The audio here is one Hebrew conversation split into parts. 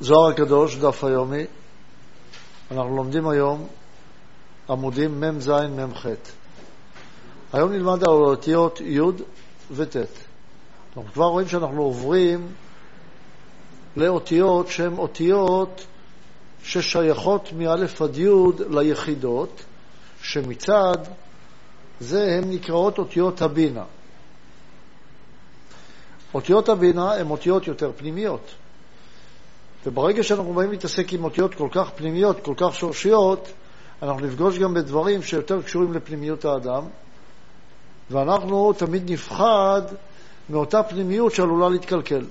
זוהר הקדוש, דף היומי. אנחנו לומדים היום עמודים מ"ז מ"ח. היום נלמד על האותיות י' וט'. אנחנו כבר רואים שאנחנו עוברים לאותיות שהן אותיות ששייכות מא' עד י' ליחידות, שמצד זה הן נקראות אותיות הבינה. אותיות הבינה הן אותיות יותר פנימיות. וברגע שאנחנו באים להתעסק עם אותיות כל כך פנימיות, כל כך שורשיות, אנחנו נפגוש גם בדברים שיותר קשורים לפנימיות האדם, ואנחנו תמיד נפחד מאותה פנימיות שעלולה להתקלקל.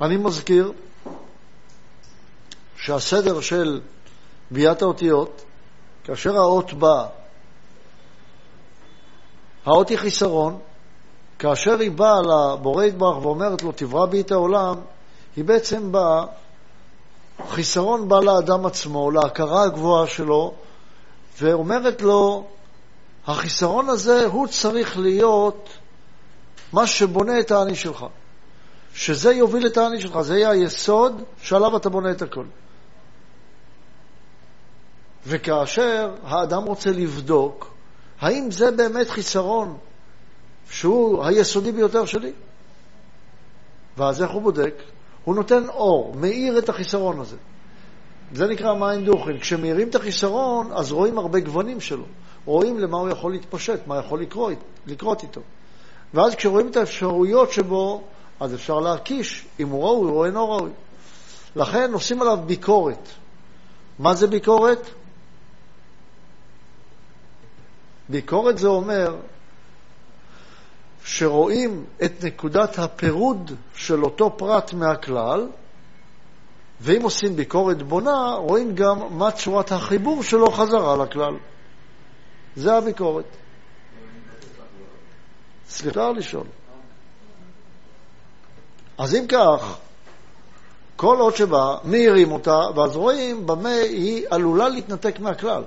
אני מזכיר שהסדר של ביאת האותיות, כאשר האות באה, האות היא חיסרון, כאשר היא באה לבורא יתברך ואומרת לו, תברא בי את העולם, היא בעצם באה, חיסרון בא לאדם עצמו, להכרה הגבוהה שלו, ואומרת לו, החיסרון הזה הוא צריך להיות מה שבונה את האני שלך. שזה יוביל את האני שלך, זה יהיה היסוד שעליו אתה בונה את הכל. וכאשר האדם רוצה לבדוק האם זה באמת חיסרון שהוא היסודי ביותר שלי? ואז איך הוא בודק? הוא נותן אור, מאיר את החיסרון הזה. זה נקרא מים דוכן. כשמאירים את החיסרון, אז רואים הרבה גוונים שלו. רואים למה הוא יכול להתפשט, מה יכול לקרות, לקרות איתו. ואז כשרואים את האפשרויות שבו, אז אפשר להקיש אם הוא ראוי או אינו ראוי. לכן עושים עליו ביקורת. מה זה ביקורת? ביקורת זה אומר שרואים את נקודת הפירוד של אותו פרט מהכלל, ואם עושים ביקורת בונה, רואים גם מה צורת החיבור שלו חזרה לכלל. זה הביקורת. סליחה לשאול. אז אם כך, כל עוד שבא, מאירים אותה, ואז רואים במה היא עלולה להתנתק מהכלל.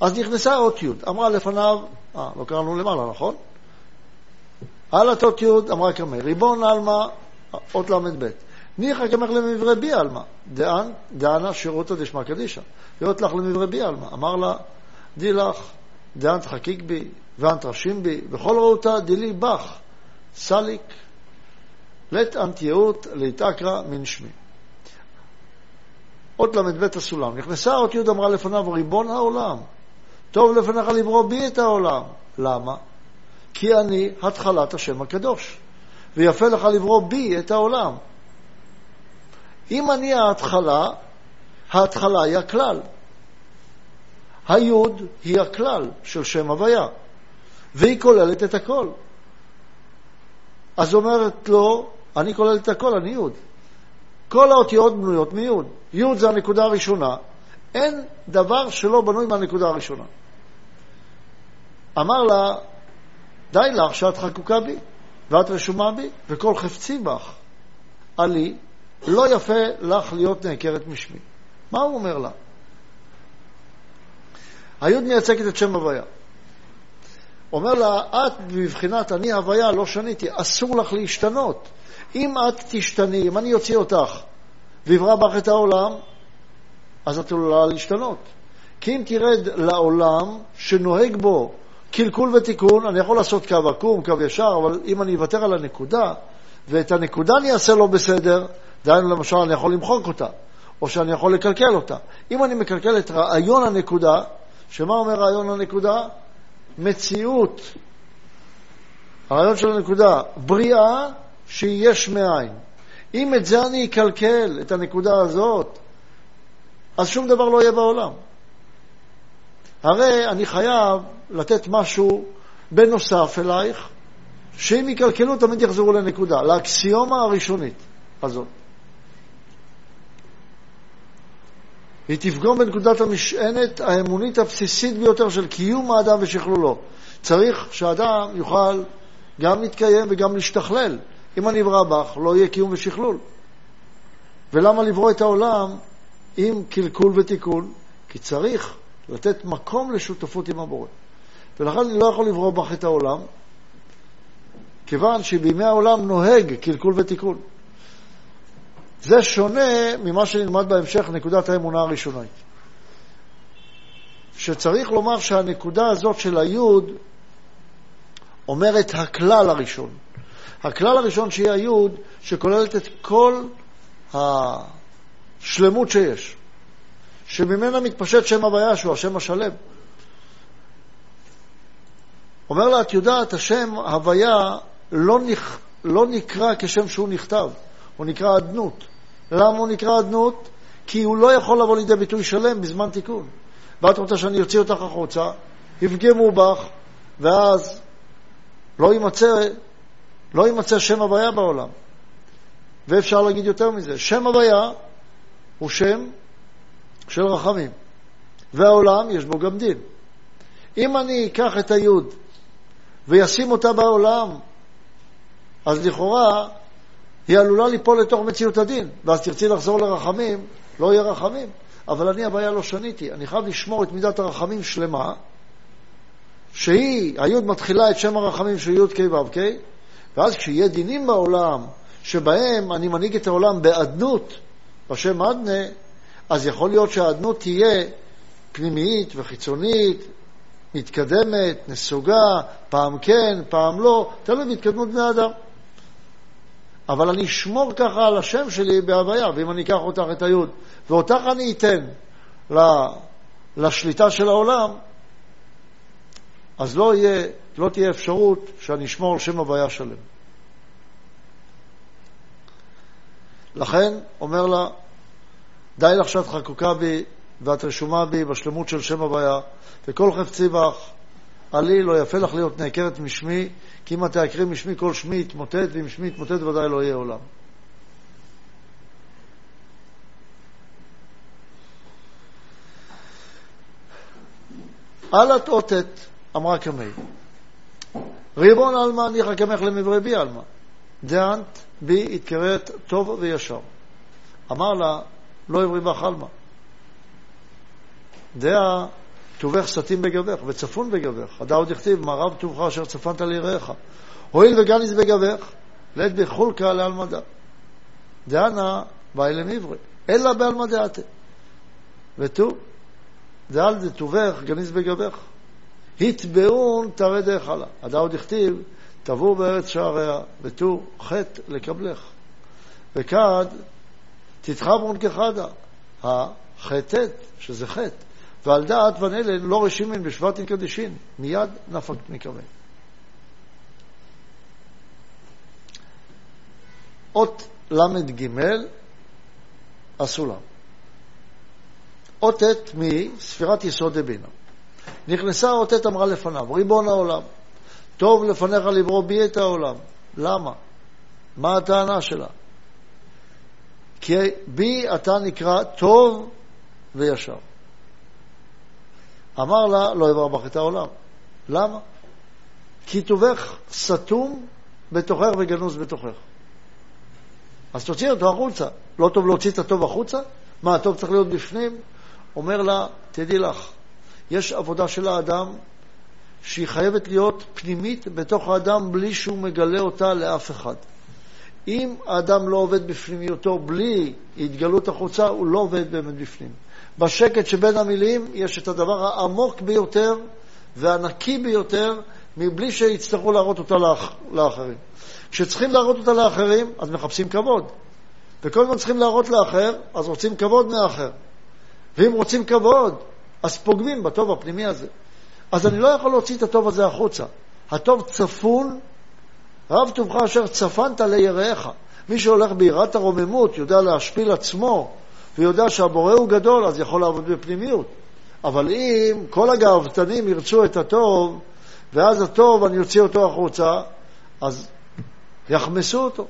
אז נכנסה אות י', אמרה לפניו, אה, לא קראנו למעלה, נכון? על התות י' אמרה כרמל, ריבון עלמא, אות ל"ב. ניחא כמך למברי בי עלמא, דאן, דאנה שירותא דשמא קדישא. ואות לך למברי בי עלמא. אמר לה, די לך, דאן תחקיק בי, ואן תרשים בי, וכל ראותא דילי בך, סליק, לית אנטיות להתאקרא מן שמי. אות ל"ב הסולם. נכנסה אות י' אמרה לפניו, ריבון העולם, טוב לפניך לברוא בי את העולם. למה? כי אני התחלת השם הקדוש, ויפה לך לברוא בי את העולם. אם אני ההתחלה, ההתחלה היא הכלל. היוד היא הכלל של שם הוויה, והיא כוללת את הכל. אז אומרת לו, אני כולל את הכל, אני יוד. כל האותיות בנויות מיוד. יוד זה הנקודה הראשונה. אין דבר שלא בנוי מהנקודה הראשונה. אמר לה, די לך שאת חקוקה בי, ואת רשומה בי, וכל חפצי בך. עלי, לא יפה לך להיות נעקרת משמי. מה הוא אומר לה? היוד מייצגת את שם הוויה. אומר לה, את בבחינת אני הוויה לא שניתי, אסור לך להשתנות. אם את תשתני, אם אני אוציא אותך ויברא בך את העולם, אז את עלולה להשתנות. כי אם תרד לעולם שנוהג בו קלקול ותיקון, אני יכול לעשות קו עקום, קו ישר, אבל אם אני אוותר על הנקודה, ואת הנקודה אני אעשה לא בסדר, דהיינו למשל אני יכול למחוק אותה, או שאני יכול לקלקל אותה. אם אני מקלקל את רעיון הנקודה, שמה אומר רעיון הנקודה? מציאות. הרעיון של הנקודה, בריאה שהיא יש מאין. אם את זה אני אקלקל, את הנקודה הזאת, אז שום דבר לא יהיה בעולם. הרי אני חייב לתת משהו בנוסף אלייך, שאם יקלקלו תמיד יחזרו לנקודה, לאקסיומה הראשונית הזאת. היא תפגום בנקודת המשענת האמונית הבסיסית ביותר של קיום האדם ושכלולו. צריך שאדם יוכל גם להתקיים וגם להשתכלל. אם אני אברא בך, לא יהיה קיום ושכלול. ולמה לברוא את העולם עם קלקול ותיקון? כי צריך לתת מקום לשותפות עם הבורא. ולכן אני לא יכול לברוא בך את העולם, כיוון שבימי העולם נוהג קלקול ותיקון. זה שונה ממה שנלמד בהמשך, נקודת האמונה הראשונית. שצריך לומר שהנקודה הזאת של היוד אומרת הכלל הראשון. הכלל הראשון שהיא היוד, שכוללת את כל השלמות שיש, שממנה מתפשט שם הוויה שהוא השם השלם. אומר לה, את יודעת, השם הוויה לא, נכ... לא נקרא כשם שהוא נכתב, הוא נקרא אדנות. למה הוא נקרא אדנות? כי הוא לא יכול לבוא לידי ביטוי שלם בזמן תיקון. ואת רוצה שאני אוציא אותך החוצה, יפגמו בך, ואז לא יימצא, לא יימצא שם הוויה בעולם. ואפשר להגיד יותר מזה, שם הוויה הוא שם של רחמים, והעולם יש בו גם דין. אם אני אקח את היוד וישים אותה בעולם, אז לכאורה היא עלולה ליפול לתוך מציאות הדין, ואז תרצי לחזור לרחמים, לא יהיה רחמים. אבל אני הבעיה לא שניתי, אני חייב לשמור את מידת הרחמים שלמה, שהיא, היוד מתחילה את שם הרחמים של יוד ק' ו' ק', ואז כשיהיה דינים בעולם, שבהם אני מנהיג את העולם באדנות, בשם אדנה, אז יכול להיות שהאדנות תהיה פנימית וחיצונית, מתקדמת, נסוגה, פעם כן, פעם לא, תלוי בהתקדמות בני אדם. אבל אני אשמור ככה על השם שלי בהוויה, ואם אני אקח אותך את היוד, ואותך אני אתן לשליטה של העולם, אז לא, יהיה, לא תהיה אפשרות שאני אשמור על שם הוויה שלם. לכן, אומר לה, די לך שאת חקוקה בי ואת רשומה בי בשלמות של שם הוויה, וכל חפצי בך, עלי לא יפה לך להיות נעקרת משמי, כי אם את תעקרי משמי כל שמי יתמוטט, ואם שמי יתמוטט ודאי לא יהיה עולם. אל התעוטט, אמרה קמי. ריבון עלמא ניחא קמך למברי בי עלמא. דאנט בי התקראת טוב וישר. אמר לה, לא עברי בך עלמא. דעה טובך סטים בגבך וצפון בגבך. הדא עוד יכתיב, מה רב טובך אשר צפנת ליראיך. הואיל וגניס בגבך, לית בחולקה לעלמא דאנה באי למברי, אלא בעלמא דעתה. ותו, דאל דטובך גניס בגבך. התבעון תרא דאכלה. הדא עוד הכתיב, תבור בארץ שעריה, ותו חטא לקבלך. וכד תתחברון כחדה, החטאת, שזה חטא. ועל דעת ונלן לא רשימין בשבטין קדישין, מיד נפק מקווה. אות ל"ג, הסולם. אות ט' מספירת יסוד דבינה. נכנסה אות ט' אמרה לפניו, ריבון העולם, טוב לפניך לברוא בי את העולם. למה? מה הטענה שלה? כי בי אתה נקרא טוב וישר. אמר לה, לא אברא בך את העולם. למה? כי טובך סתום בתוכך וגנוז בתוכך. אז תוציא אותו החוצה. לא טוב להוציא את הטוב החוצה? מה, הטוב צריך להיות בפנים? אומר לה, תדעי לך, יש עבודה של האדם שהיא חייבת להיות פנימית בתוך האדם בלי שהוא מגלה אותה לאף אחד. אם האדם לא עובד בפנימיותו בלי התגלות החוצה, הוא לא עובד באמת בפנים. בשקט שבין המילים יש את הדבר העמוק ביותר והנקי ביותר, מבלי שיצטרכו להראות אותה לאח, לאחרים. כשצריכים להראות אותה לאחרים, אז מחפשים כבוד. וכל הזמן צריכים להראות לאחר, אז רוצים כבוד מאחר. ואם רוצים כבוד, אז פוגמים בטוב הפנימי הזה. אז אני לא יכול להוציא את הטוב הזה החוצה. הטוב צפון, רב טובך אשר צפנת ליראיך. מי שהולך ביראת הרוממות יודע להשפיל עצמו ויודע שהבורא הוא גדול, אז יכול לעבוד בפנימיות. אבל אם כל הגאוותנים ירצו את הטוב, ואז הטוב, אני אוציא אותו החוצה, אז יחמסו אותו.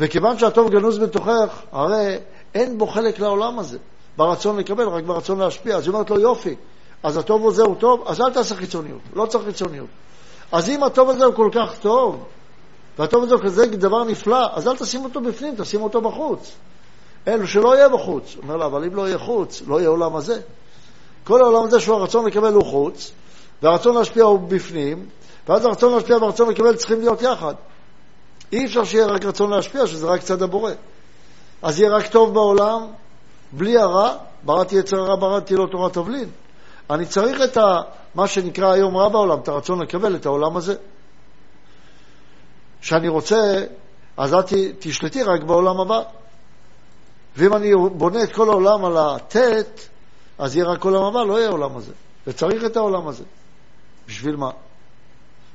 וכיוון שהטוב גנוז בתוכך, הרי אין בו חלק לעולם הזה, ברצון לקבל, רק ברצון להשפיע. אז היא אומרת לו, יופי, אז הטוב הזה הוא טוב, אז אל תעשה חיצוניות, לא צריך חיצוניות. אז אם הטוב הזה הוא כל כך טוב, והטוב הזה הוא כזה דבר נפלא, אז אל תשים אותו בפנים, תשים אותו בחוץ. אלו שלא יהיה בחוץ. אומר לה, אבל אם לא יהיה חוץ, לא יהיה עולם הזה. כל העולם הזה שהוא הרצון לקבל הוא חוץ, והרצון להשפיע הוא בפנים, ואז הרצון להשפיע והרצון לקבל צריכים להיות יחד. אי אפשר שיהיה רק רצון להשפיע, שזה רק צד הבורא. אז יהיה רק טוב בעולם, בלי הרע, בראתי יצר הרע, בראתי לו תורת תבלין. אני צריך את ה, מה שנקרא היום רע בעולם, את הרצון לקבל את העולם הזה. שאני רוצה, אז את תשלטי רק בעולם הבא. ואם אני בונה את כל העולם על הט', אז יהיה רק עולם הבא, לא יהיה עולם הזה. וצריך את העולם הזה. בשביל מה?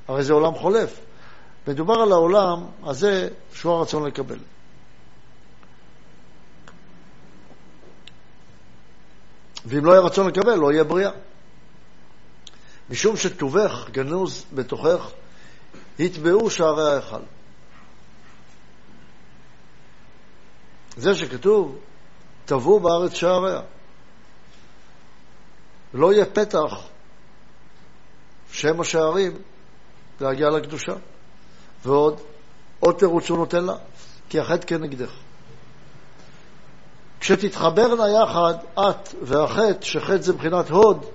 הרי זה עולם חולף. מדובר על העולם הזה שהוא הרצון לקבל. ואם לא יהיה רצון לקבל, לא יהיה בריאה. משום שטובך גנוז בתוכך, יטבעו שערי ההיכל. זה שכתוב, טבעו בארץ שעריה. לא יהיה פתח שם השערים להגיע לקדושה. ועוד, עוד תירוץ הוא נותן לה, כי החטא כנגדך. כשתתחברנה יחד, את והחטא, שחטא זה מבחינת הוד,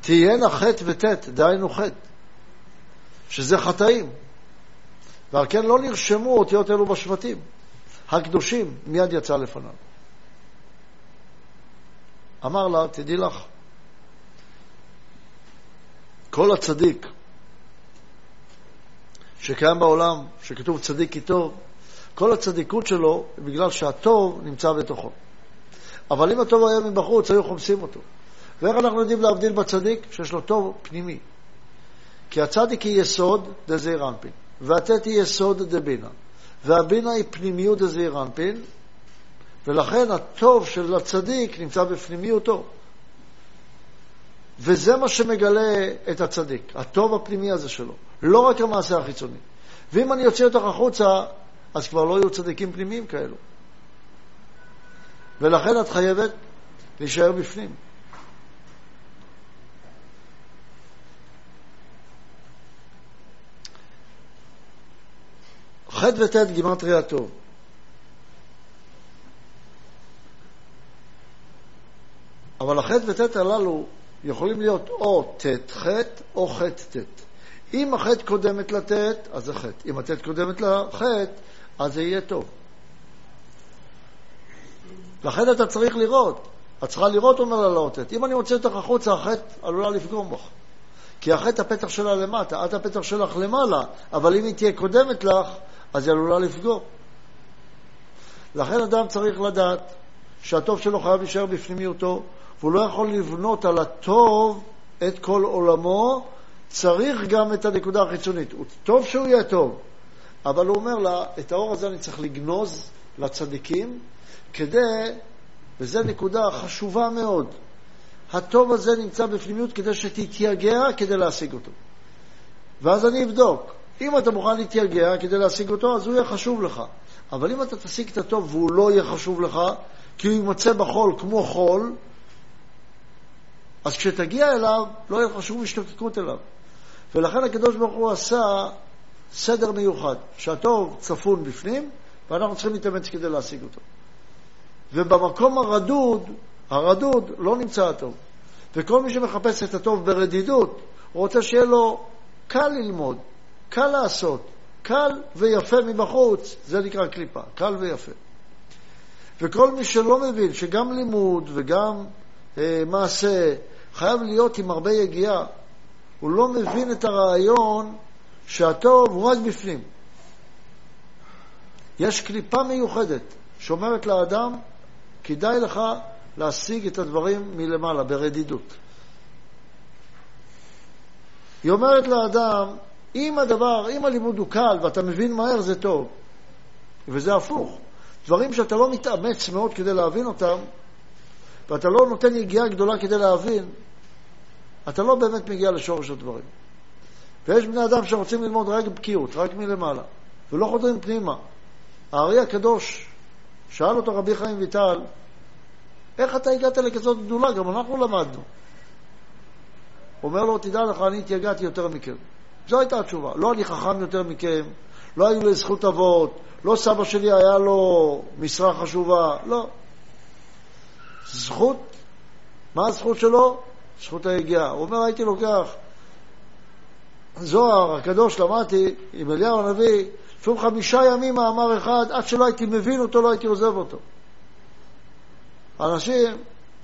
תהיינה חטא וט', דהיינו חטא, שזה חטאים. ועל כן לא נרשמו אותיות אלו בשבטים. הקדושים מיד יצא לפניו. אמר לה, תדעי לך, כל הצדיק שקיים בעולם, שכתוב צדיק כי טוב, כל הצדיקות שלו בגלל שהטוב נמצא בתוכו. אבל אם הטוב היה מבחוץ, היו חומסים אותו. ואיך אנחנו יודעים להבדיל בצדיק? שיש לו טוב פנימי. כי הצדיק היא יסוד דזעיר אנפין, והטט היא יסוד דבינה, והבינה היא פנימיות דזעיר אנפין, ולכן הטוב של הצדיק נמצא בפנימיותו. וזה מה שמגלה את הצדיק, הטוב הפנימי הזה שלו, לא רק המעשה החיצוני. ואם אני אוציא אותך החוצה, אז כבר לא יהיו צדיקים פנימיים כאלו. ולכן את חייבת להישאר בפנים. ח' וט' גימטריה טוב. אבל הח' וט' הללו יכולים להיות או ט'-ח' או ח'-ט'. אם הח' קודמת לט', אז זה ח'. אם הט' קודמת לח', אז זה יהיה טוב. לכן אתה צריך לראות. את צריכה לראות, אומר לה לא ט'. אם אני מוציא אותך החוצה, הח' עלולה לפגום בך. כי הח' הפתח שלה למטה, את הפתח שלך למעלה, אבל אם היא תהיה קודמת לך, אז היא עלולה לפגום. לכן אדם צריך לדעת שהטוב שלו חייב להישאר בפנימיותו, והוא לא יכול לבנות על הטוב את כל עולמו, צריך גם את הנקודה החיצונית. הוא טוב שהוא יהיה טוב, אבל הוא אומר לה, את האור הזה אני צריך לגנוז לצדיקים, כדי, וזו נקודה חשובה מאוד, הטוב הזה נמצא בפנימיות כדי שתתייגע כדי להשיג אותו. ואז אני אבדוק. אם אתה מוכן להתייגע כדי להשיג אותו, אז הוא יהיה חשוב לך. אבל אם אתה תשיג את הטוב והוא לא יהיה חשוב לך, כי הוא יימצא בחול כמו חול, אז כשתגיע אליו, לא יהיה לך שום השתוקקות אליו. ולכן הקדוש ברוך הוא עשה סדר מיוחד, שהטוב צפון בפנים, ואנחנו צריכים להתאמץ כדי להשיג אותו. ובמקום הרדוד, הרדוד לא נמצא הטוב. וכל מי שמחפש את הטוב ברדידות, הוא רוצה שיהיה לו קל ללמוד, קל לעשות, קל ויפה מבחוץ, זה נקרא קליפה, קל ויפה. וכל מי שלא מבין שגם לימוד וגם אה, מעשה חייב להיות עם הרבה יגיעה, הוא לא מבין את הרעיון שהטוב הוא רק בפנים. יש קליפה מיוחדת שאומרת לאדם, כדאי לך להשיג את הדברים מלמעלה, ברדידות. היא אומרת לאדם, אם הדבר, אם הלימוד הוא קל ואתה מבין מהר, זה טוב. וזה הפוך. דברים שאתה לא מתאמץ מאוד כדי להבין אותם, ואתה לא נותן יגיעה גדולה כדי להבין, אתה לא באמת מגיע לשורש הדברים. ויש בני אדם שרוצים ללמוד רק בקיאות, רק מלמעלה, ולא חודרים פנימה. הארי הקדוש, שאל אותו רבי חיים ויטל, איך אתה הגעת לכזאת גדולה? גם אנחנו למדנו. אומר לו, תדע לך, אני התייגעתי יותר מכם. זו הייתה התשובה. לא אני חכם יותר מכם, לא היו לי זכות אבות, לא סבא שלי היה לו משרה חשובה, לא. זכות, מה הזכות שלו? זכות היגיעה. הוא אומר, הייתי לוקח זוהר הקדוש למדתי עם אליהו הנביא, לפעמים חמישה ימים מאמר אחד, עד שלא הייתי מבין אותו, לא הייתי עוזב אותו. אנשים,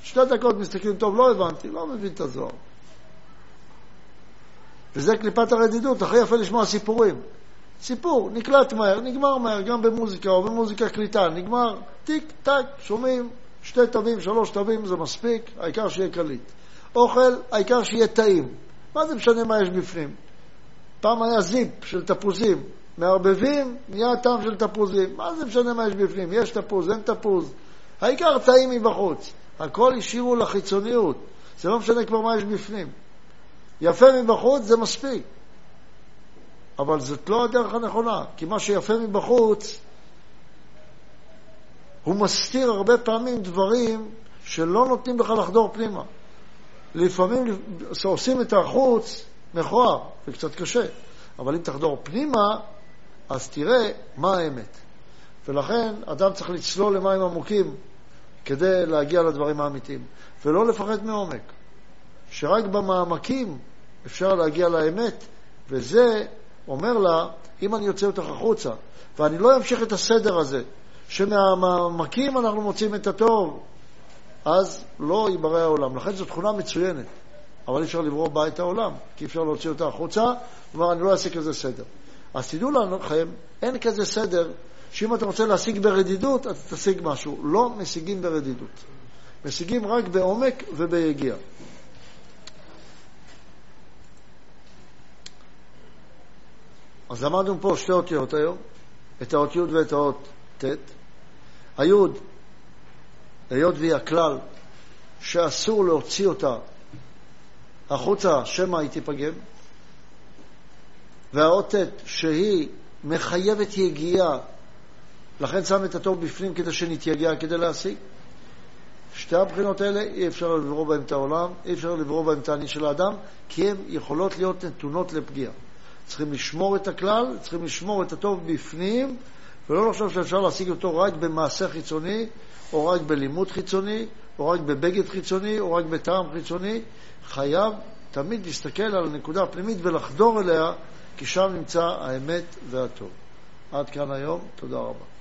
שתי דקות מסתכלים, טוב, לא הבנתי, לא מבין את הזוהר. וזה קליפת הרדידות, הכי יפה לשמוע סיפורים. סיפור, נקלט מהר, נגמר מהר, גם במוזיקה או במוזיקה קליטה, נגמר, טיק, טק, שומעים, שתי תווים, שלוש תווים, זה מספיק, העיקר שיהיה קליט. אוכל, העיקר שיהיה טעים. מה זה משנה מה יש בפנים? פעם היה זיפ של תפוזים, מערבבים, נהיה טעם של תפוזים. מה זה משנה מה יש בפנים? יש תפוז, אין תפוז. העיקר טעים מבחוץ. הכל השאירו לחיצוניות. זה לא משנה כבר מה יש בפנים. יפה מבחוץ זה מספיק. אבל זאת לא הדרך הנכונה, כי מה שיפה מבחוץ, הוא מסתיר הרבה פעמים דברים שלא נותנים לך לחדור פנימה. לפעמים עושים את החוץ מכוער, זה קצת קשה, אבל אם תחדור פנימה, אז תראה מה האמת. ולכן אדם צריך לצלול למים עמוקים כדי להגיע לדברים האמיתיים, ולא לפחד מעומק. שרק במעמקים אפשר להגיע לאמת, וזה אומר לה, אם אני יוצא אותך החוצה, ואני לא אמשיך את הסדר הזה, שמהמעמקים אנחנו מוצאים את הטוב, אז לא ייברא העולם. לכן זו תכונה מצוינת, אבל אי אפשר לברוא בה את העולם, כי אפשר להוציא אותה החוצה, כלומר, אני לא אעשה כזה סדר. אז תדעו לכם, אין כזה סדר שאם אתה רוצה להשיג ברדידות, אתה תשיג משהו. לא משיגים ברדידות. משיגים רק בעומק וביגיע. אז למדנו פה שתי אותיות היום, את האות י' ואת האות ט'. היוד, היות והיא הכלל שאסור להוציא אותה החוצה, שמא היא תיפגם, והאות ט' שהיא מחייבת יגיעה, לכן שם את הטוב בפנים כדי שנתייגע כדי להשיג. שתי הבחינות האלה, אי אפשר לברוא בהן את העולם, אי אפשר לברוא בהן את העני של האדם, כי הן יכולות להיות נתונות לפגיעה. צריכים לשמור את הכלל, צריכים לשמור את הטוב בפנים, ולא לחשוב שאפשר להשיג אותו רק במעשה חיצוני, או רק בלימוד חיצוני, או רק בבגד חיצוני, או רק בטעם חיצוני. חייב תמיד להסתכל על הנקודה הפנימית ולחדור אליה, כי שם נמצא האמת והטוב. עד כאן היום, תודה רבה.